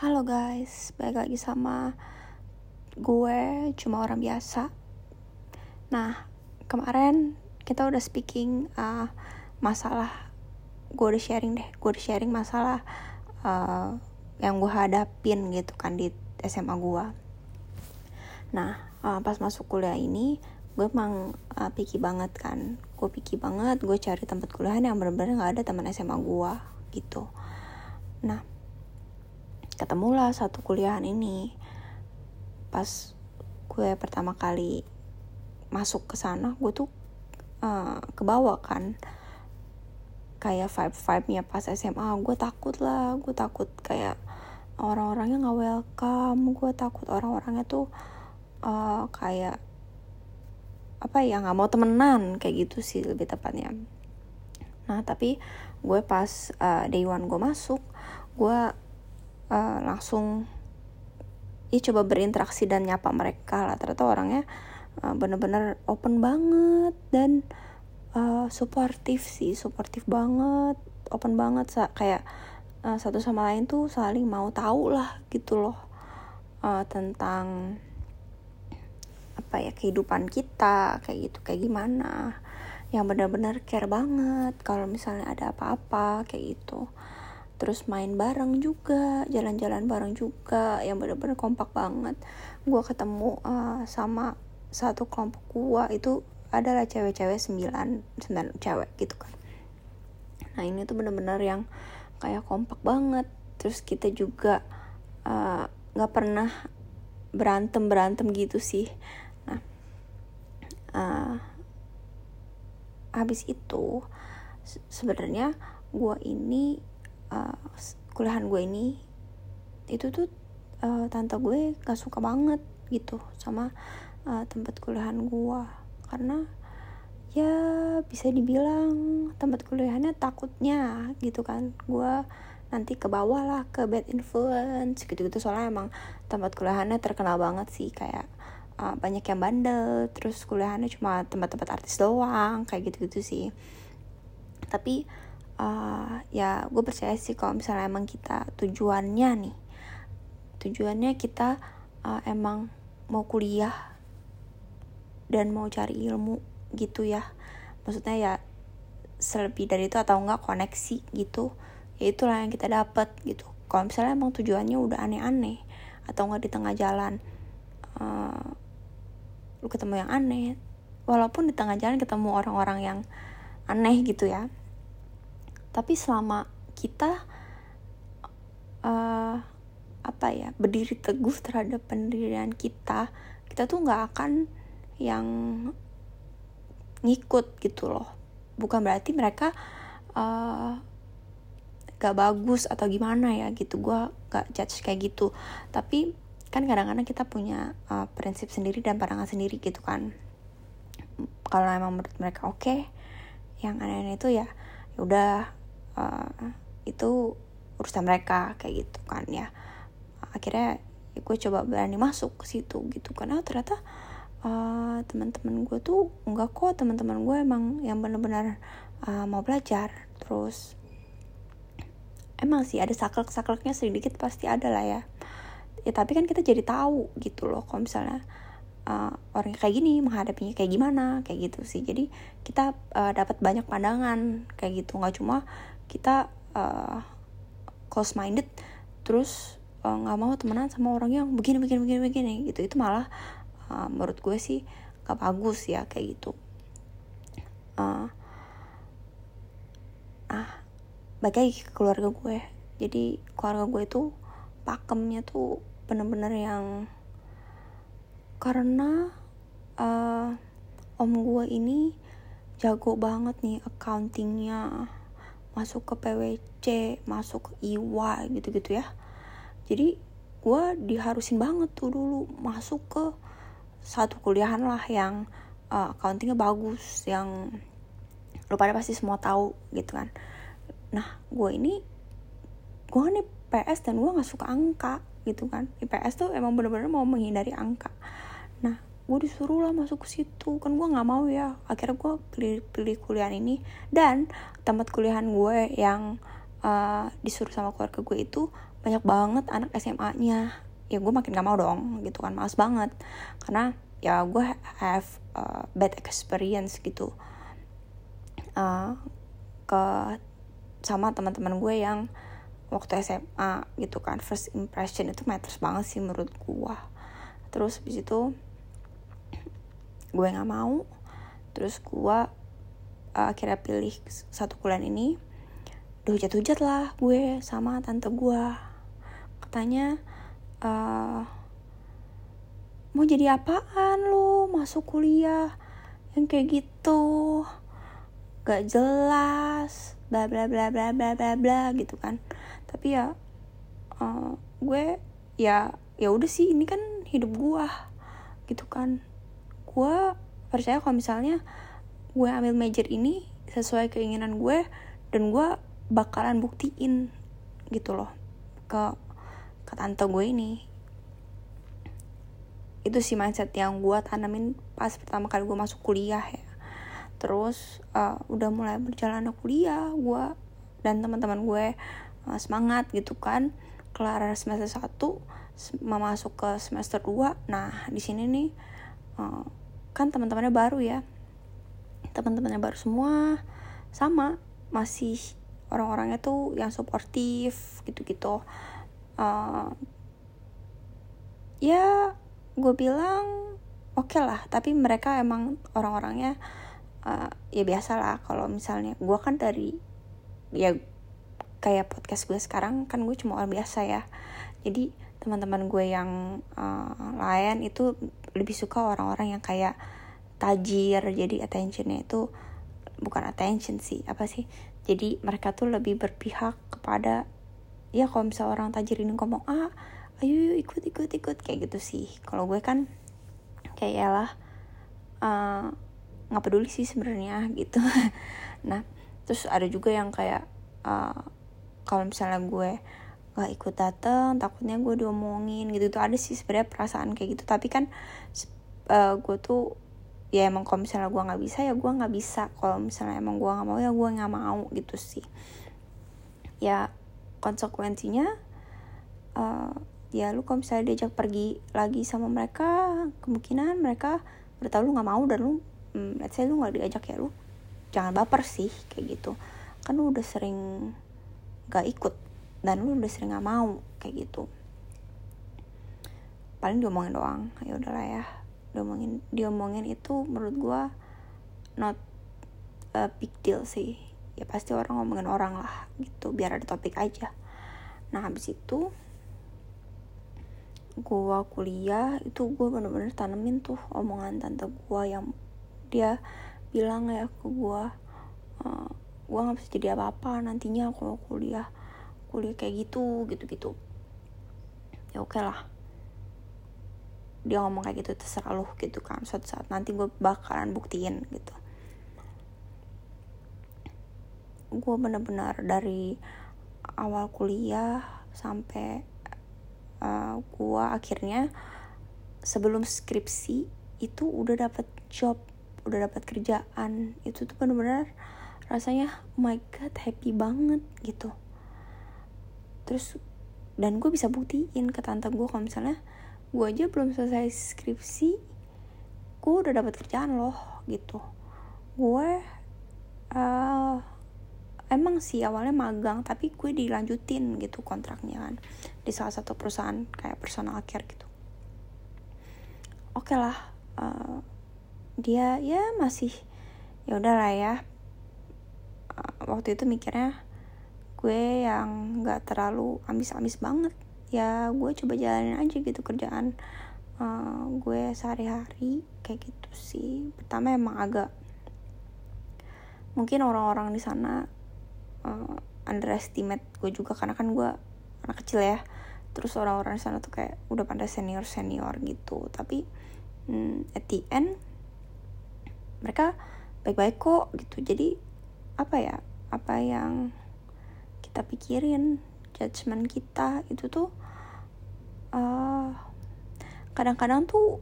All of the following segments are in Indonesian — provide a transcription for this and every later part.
Halo guys, balik lagi sama gue cuma orang biasa. Nah, kemarin kita udah speaking uh, masalah gue udah sharing deh, gue udah sharing masalah uh, yang gue hadapin gitu kan di SMA gue. Nah, uh, pas masuk kuliah ini gue emang uh, picky banget kan, gue picky banget, gue cari tempat kuliah yang bener-bener gak ada teman SMA gue gitu. Nah, ketemulah satu kuliahan ini. Pas gue pertama kali masuk ke sana gue tuh uh, kebawa kan. Kayak vibe vibe nya pas SMA gue takut lah. Gue takut kayak orang-orangnya nggak welcome. Gue takut orang-orangnya tuh uh, kayak apa ya nggak mau temenan kayak gitu sih lebih tepatnya. Nah tapi gue pas uh, day one gue masuk gue uh, langsung ya coba berinteraksi dan nyapa mereka lah. Ternyata orangnya uh, bener-bener open banget dan uh, suportif sih suportif banget open banget sa. Kayak uh, satu sama lain tuh saling mau tahu lah gitu loh uh, tentang apa ya kehidupan kita kayak gitu kayak gimana. Yang benar-benar care banget kalau misalnya ada apa-apa kayak gitu terus main bareng juga jalan-jalan bareng juga yang bener-bener kompak banget. Gue ketemu uh, sama satu kelompok gue itu adalah cewek-cewek sembilan sembilan cewek gitu kan. Nah ini tuh bener-bener yang kayak kompak banget. Terus kita juga uh, nggak uh, pernah berantem berantem gitu sih. Nah uh, habis itu sebenarnya gue ini uh, kuliahan gue ini itu tuh uh, tante gue gak suka banget gitu sama uh, tempat kuliahan gue karena ya bisa dibilang tempat kuliahannya takutnya gitu kan. Gue nanti ke bawah lah ke bad influence gitu-gitu. Soalnya emang tempat kuliahannya terkenal banget sih. Kayak uh, banyak yang bandel terus kuliahannya cuma tempat-tempat artis doang kayak gitu-gitu sih. Tapi uh, ya gue percaya sih kalau misalnya emang kita tujuannya nih tujuannya kita uh, emang mau kuliah dan mau cari ilmu gitu ya. Maksudnya ya selebih dari itu atau enggak koneksi gitu ya itulah yang kita dapat gitu. Kalau misalnya emang tujuannya udah aneh-aneh atau enggak di tengah jalan uh, lu ketemu yang aneh walaupun di tengah jalan ketemu orang-orang yang aneh gitu ya tapi selama kita uh, apa ya berdiri teguh terhadap pendirian kita kita tuh nggak akan yang ngikut gitu loh. Bukan berarti mereka uh, gak bagus atau gimana ya gitu. Gue gak judge kayak gitu. Tapi kan kadang-kadang kita punya uh, prinsip sendiri dan pandangan sendiri gitu kan. Kalau emang menurut mereka oke okay, yang aneh-aneh itu ya, ya udah uh, itu urusan mereka kayak gitu kan ya. Akhirnya ya gue coba berani masuk ke situ gitu karena ternyata uh, teman-teman gue tuh enggak kok. Teman-teman gue emang yang benar-benar uh, mau belajar. Terus emang sih ada saklek-sakleknya sedikit pasti ada lah ya. Ya tapi kan kita jadi tahu gitu loh kalau misalnya uh, orang kayak gini menghadapinya kayak gimana kayak gitu sih. Jadi kita uh, dapat banyak pandangan kayak gitu. Nggak cuma kita uh, close minded terus uh, nggak uh, mau temenan sama orang yang begini begini begini begini gitu. Itu malah uh, menurut gue sih gak bagus ya kayak gitu. Uh, ah baik lagi ke keluarga gue. Jadi keluarga gue itu pakemnya tuh bener-bener yang karena uh, om gue ini jago banget nih accountingnya masuk ke PWC masuk ke IWA gitu-gitu ya. Jadi gue diharusin banget tuh dulu masuk ke satu kuliahan lah yang uh, accountingnya bagus yang lu pada pasti semua tahu gitu kan. Nah gue ini gue kan IPS dan gue nggak suka angka gitu kan. IPS tuh emang bener-bener mau menghindari angka. Nah gue disuruh lah masuk ke situ. Kan gue nggak mau ya. Akhirnya gue pilih pilih kuliah ini. Dan tempat kuliahan gue yang uh, disuruh sama keluarga gue itu banyak banget anak SMA-nya ya gue makin gak mau dong gitu kan. Males banget. Karena ya gue have uh, bad experience gitu. Uh, ke sama teman-teman gue yang waktu SMA gitu kan. First impression itu matters banget sih menurut gue terus habis itu gue nggak mau. Terus gue uh, akhirnya pilih satu bulan ini. Udah hujat-hujat lah gue sama tante gue katanya uh, mau jadi apaan lo masuk kuliah yang kayak gitu. Gak jelas bla bla bla bla bla bla bla gitu kan. Tapi ya uh, gue ya ya udah sih ini kan hidup gue gitu kan gue percaya kalau misalnya gue ambil major ini sesuai keinginan gue dan gue bakalan buktiin gitu loh ke ke tante gue ini. Itu sih mindset yang gue tanamin pas pertama kali gue masuk kuliah ya. Terus uh, udah mulai berjalan kuliah gue dan teman-teman gue uh, semangat gitu kan. Kelar semester 1 masuk ke semester 2 nah di sini nih uh, kan teman-temannya baru ya. Teman-temannya baru semua sama masih orang-orangnya tuh yang suportif gitu-gitu. Uh, ya gue bilang oke okay lah tapi mereka emang orang-orangnya uh, ya biasa lah kalau misalnya gue kan dari ya kayak podcast gue sekarang kan gue cuma orang biasa ya. Jadi teman-teman gue yang uh, lain itu lebih suka orang-orang yang kayak tajir jadi attentionnya itu bukan attention sih apa sih? Jadi mereka tuh lebih berpihak kepada ya kalau misalnya orang tajir ini ngomong ah ayo, ikut ikut ikut kayak gitu sih. Kalau gue kan kayak ya lah uh, nggak peduli sih sebenarnya gitu. Nah terus ada juga yang kayak uh, kalau misalnya gue gak ikut dateng takutnya gue diomongin gitu. Tuh ada sih sebenarnya perasaan kayak gitu. Tapi kan uh, gue tuh ya emang kalau misalnya gue nggak bisa ya gue nggak bisa. Kalau misalnya emang gue nggak mau ya gue nggak mau gitu sih. Ya konsekuensinya uh, ya lu kalau misalnya diajak pergi lagi sama mereka kemungkinan mereka udah tahu lu nggak mau dan lu hmm, let's say lu nggak diajak ya lu jangan baper sih kayak gitu. Kan lu udah sering gak ikut dan lu udah sering nggak mau kayak gitu. Paling diomongin doang. Ya udahlah ya. Diomongin diomongin itu menurut gue not a big deal sih. Ya pasti orang ngomongin orang lah gitu. Biar ada topik aja. Nah habis itu gue kuliah itu gue bener-bener tanemin tuh omongan tante gue yang dia bilang ya ke gue uh, gue nggak bisa jadi apa-apa nantinya kalau kuliah kuliah kayak gitu gitu gitu ya oke okay lah. Dia ngomong kayak gitu terserah lu gitu kan. Suatu saat nanti gue bakalan buktiin gitu. Gue bener-bener dari awal kuliah sampai uh, gue akhirnya sebelum skripsi itu udah dapet job udah dapet kerjaan. Itu tuh bener-bener rasanya oh my god happy banget gitu terus dan gue bisa buktiin ke tante gue kalau misalnya gue aja belum selesai skripsi gue udah dapat kerjaan loh gitu. Gue uh, emang sih awalnya magang tapi gue dilanjutin gitu kontraknya kan di salah satu perusahaan kayak personal care gitu. Oke okay lah uh, dia ya masih ya udahlah ya. Uh, waktu itu mikirnya gue yang nggak terlalu ambis-ambis banget. Ya gue coba jalanin aja gitu kerjaan uh, gue sehari-hari kayak gitu sih. Pertama emang agak mungkin orang-orang di sana uh, underestimate gue juga karena kan gue anak kecil ya. Terus orang-orang di sana tuh kayak udah pada senior senior gitu. Tapi hmm, at the end mereka baik-baik kok gitu. Jadi apa ya apa yang kita pikirin judgement kita itu tuh eh, kadang-kadang tuh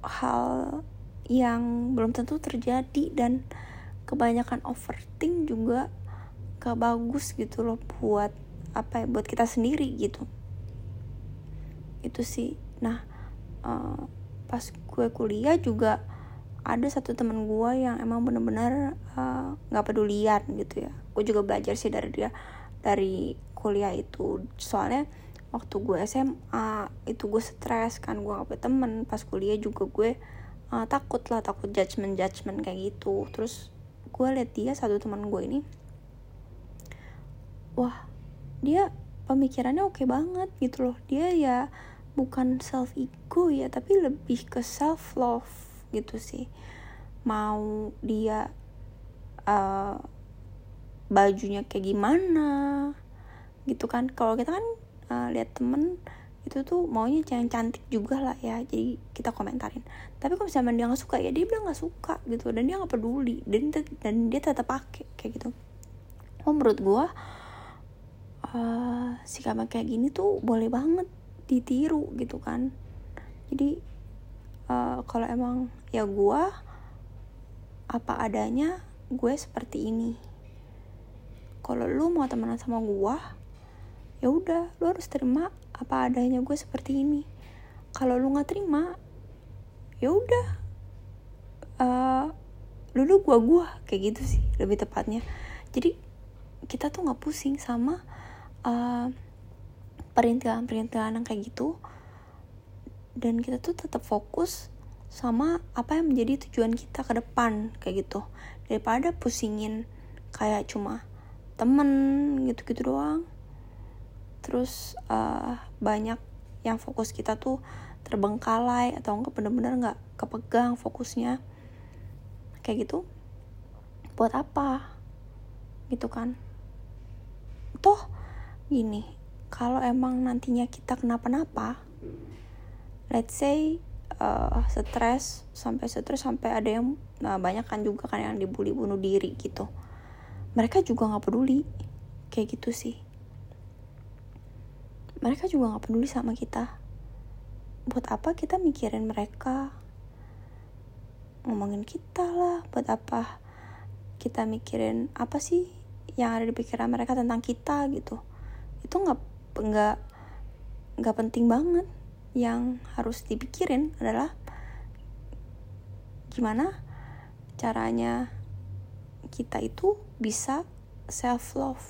hal yang belum tentu terjadi dan kebanyakan overthink juga gak bagus gitu loh buat apa ya buat kita sendiri gitu. Itu sih. Nah uh, pas gue kuliah juga ada satu teman gue yang emang bener-bener eh, nggak -bener, uh, pedulian gitu ya gue juga belajar sih dari dia dari kuliah itu. Soalnya waktu gue SMA itu gue stres kan gue gak punya temen. Pas kuliah juga gue uh, takut lah takut judgement judgement kayak gitu. Terus gue liat dia satu teman gue ini wah dia pemikirannya oke okay banget gitu loh. Dia ya bukan self ego ya tapi lebih ke self love gitu sih. Mau dia uh, bajunya kayak gimana gitu kan. Kalau kita kan uh, lihat temen itu tuh maunya yang cantik juga lah ya jadi kita komentarin. Tapi kalau misalnya dia nggak suka ya dia bilang nggak suka gitu dan dia nggak peduli dan dan dia tetap pakai kayak gitu. Oh menurut gue uh, sikap kayak gini tuh boleh banget ditiru gitu kan. Jadi uh, kalau emang ya gue apa adanya gue seperti ini kalau lu mau temenan sama gue ya udah lu harus terima apa adanya gue seperti ini. Kalau lu nggak terima ya udah. Uh, lu gua gua kayak gitu sih lebih tepatnya. Jadi kita tuh nggak pusing sama uh, perintilan-perintilan yang kayak gitu. Dan kita tuh tetap fokus sama apa yang menjadi tujuan kita ke depan kayak gitu. Daripada pusingin kayak cuma temen gitu-gitu doang. Terus uh, banyak yang fokus kita tuh terbengkalai atau enggak bener-bener nggak kepegang fokusnya. Kayak gitu. Buat apa? Gitu kan. Toh gini kalau emang nantinya kita kenapa-napa let's say uh, stres sampai stres sampai ada yang nah banyak kan juga kan yang dibully bunuh diri gitu mereka juga nggak peduli. Kayak gitu sih. Mereka juga nggak peduli sama kita. Buat apa kita mikirin mereka? Ngomongin kita lah. Buat apa kita mikirin apa sih yang ada di pikiran mereka tentang kita gitu? Itu nggak nggak nggak penting banget. Yang harus dipikirin adalah gimana caranya kita itu bisa self love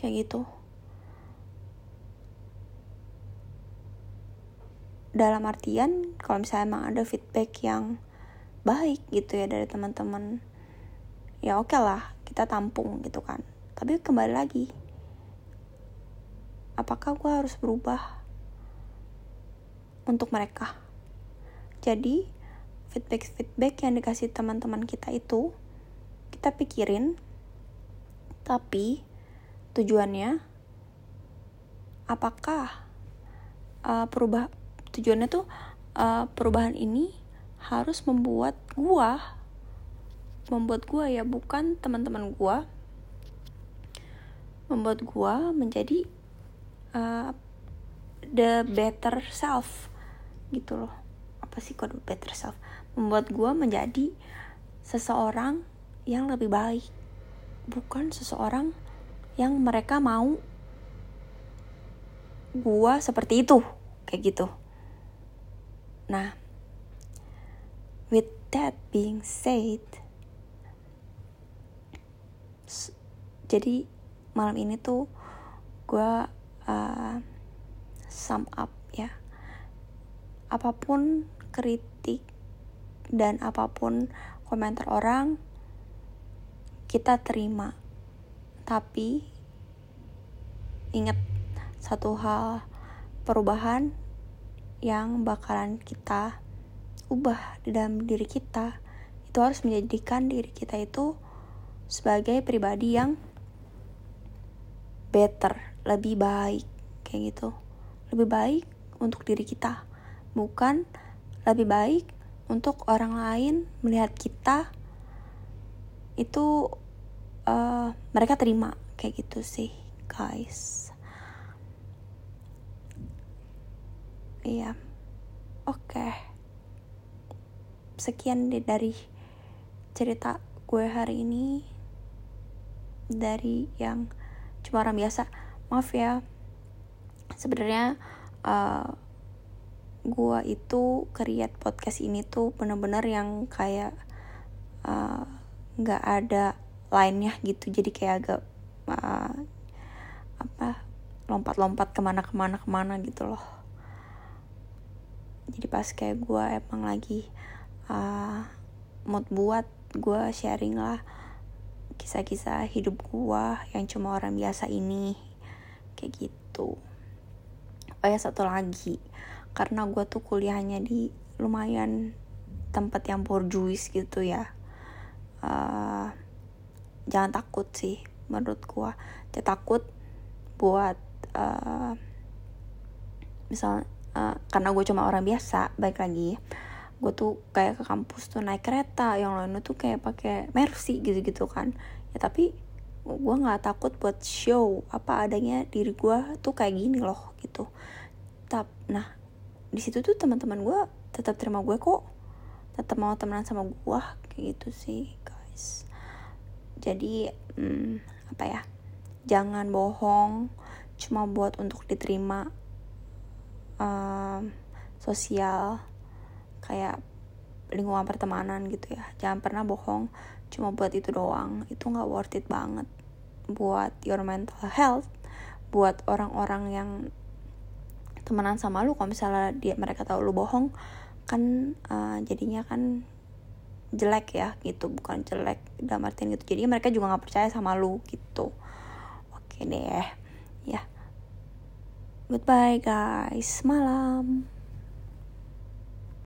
kayak gitu. Dalam artian kalau misalnya emang ada feedback yang baik gitu ya dari teman-teman ya oke okay lah kita tampung gitu kan. Tapi kembali lagi apakah gue harus berubah untuk mereka. Jadi, feedback-feedback yang dikasih teman-teman kita itu kita pikirin tapi tujuannya apakah uh, perubah tujuannya tuh uh, perubahan ini harus membuat gua membuat gua ya bukan teman-teman gua membuat gua menjadi uh, the better self gitu loh. Apa sih kode better self membuat gue menjadi seseorang yang lebih baik bukan seseorang yang mereka mau gue seperti itu kayak gitu. Nah with that being said jadi malam ini tuh gue uh, sum up ya. Apa pun kritik dan apa pun komentar orang kita terima tapi ingat satu hal perubahan yang bakalan kita ubah di dalam diri kita itu harus menjadikan diri kita itu sebagai pribadi yang better, lebih baik kayak gitu. Lebih baik untuk diri kita bukan lebih baik untuk orang lain melihat kita itu uh, mereka terima kayak gitu sih guys. Iya. Oke. Okay. sekian deh dari cerita gue hari ini. Dari yang cuma orang biasa. Maaf ya. Sebenarnya uh, gua itu create podcast ini tuh bener-bener yang kayak uh, nggak uh, ada lainnya gitu. Jadi kayak agak uh, apa lompat-lompat ke mana ke mana ke mana gitu loh. Jadi pas kayak gue emang lagi uh, mood buat gue sharing lah kisah-kisah hidup gue yang cuma orang biasa ini. Kayak gitu. Oh ya satu lagi karena gue tuh kuliahnya di lumayan tempat yang borjuis gitu ya. Uh, jangan takut sih menurut gue jangan takut buat uh, misal uh, karena gue cuma orang biasa baik lagi gue tuh kayak ke kampus tuh naik kereta yang lainnya tuh kayak pakai mercy gitu-gitu kan. Ya tapi gue nggak takut buat show apa adanya diri gue tuh kayak gini loh gitu. Tap nah di situ tuh teman-teman gue tetap terima gue kok. Tetap mau temenan sama gue kayak gitu sih guys. Jadi hmm, apa ya jangan bohong cuma buat untuk diterima um, sosial kayak lingkungan pertemanan gitu ya. Jangan pernah bohong cuma buat itu doang. Itu nggak worth it banget buat your mental health buat orang-orang yang temenan sama lu kalau misalnya dia mereka tahu lu bohong kan uh, jadinya kan jelek ya gitu. Bukan jelek dalam artian gitu. Jadi mereka juga nggak percaya sama lu gitu. Oke deh ya. Goodbye guys. Malam